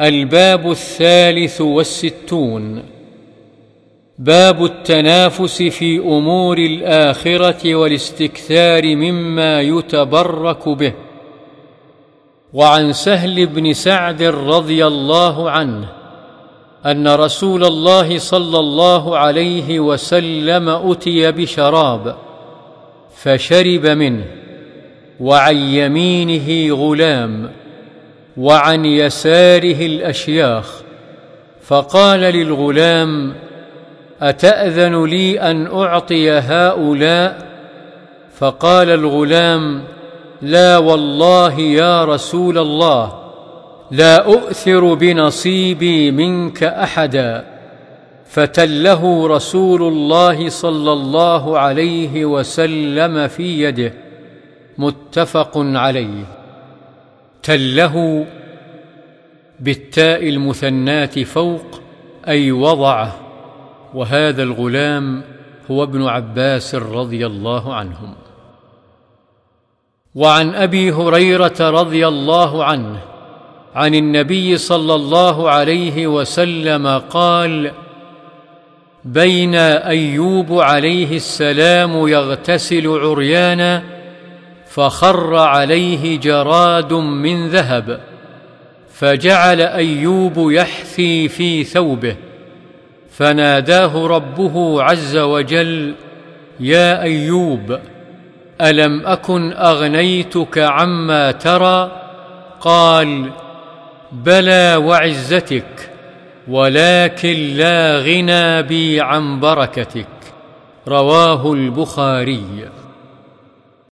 الباب الثالث والستون. باب التنافس في أمور الآخرة والاستكثار مما يتبرك به. وعن سهل بن سعد رضي الله عنه أن رسول الله صلى الله عليه وسلم أتي بشراب فشرب منه وعن يمينه غلام. وعن يساره الأشياخ فقال للغلام أتأذن لي أن أعطي هؤلاء؟ فقال الغلام لا والله يا رسول الله لا أؤثر بنصيبي منك أحدا. فتله رسول الله صلى الله عليه وسلم في يده متفق عليه. تله بالتاء المثنات فوق أي وضعه وهذا الغلام هو ابن عباس رضي الله عنهم. وعن أبي هريرة رضي الله عنه عن النبي صلى الله عليه وسلم قال بين أيوب عليه السلام يغتسل عريانا فخر عليه جراد من ذهب فجعل أيوب يحثي في ثوبه فناداه ربه عز وجل يا أيوب ألم أكن أغنيتك عما ترى؟ قال بلى وعزتك ولكن لا غنى بي عن بركتك. رواه البخاري.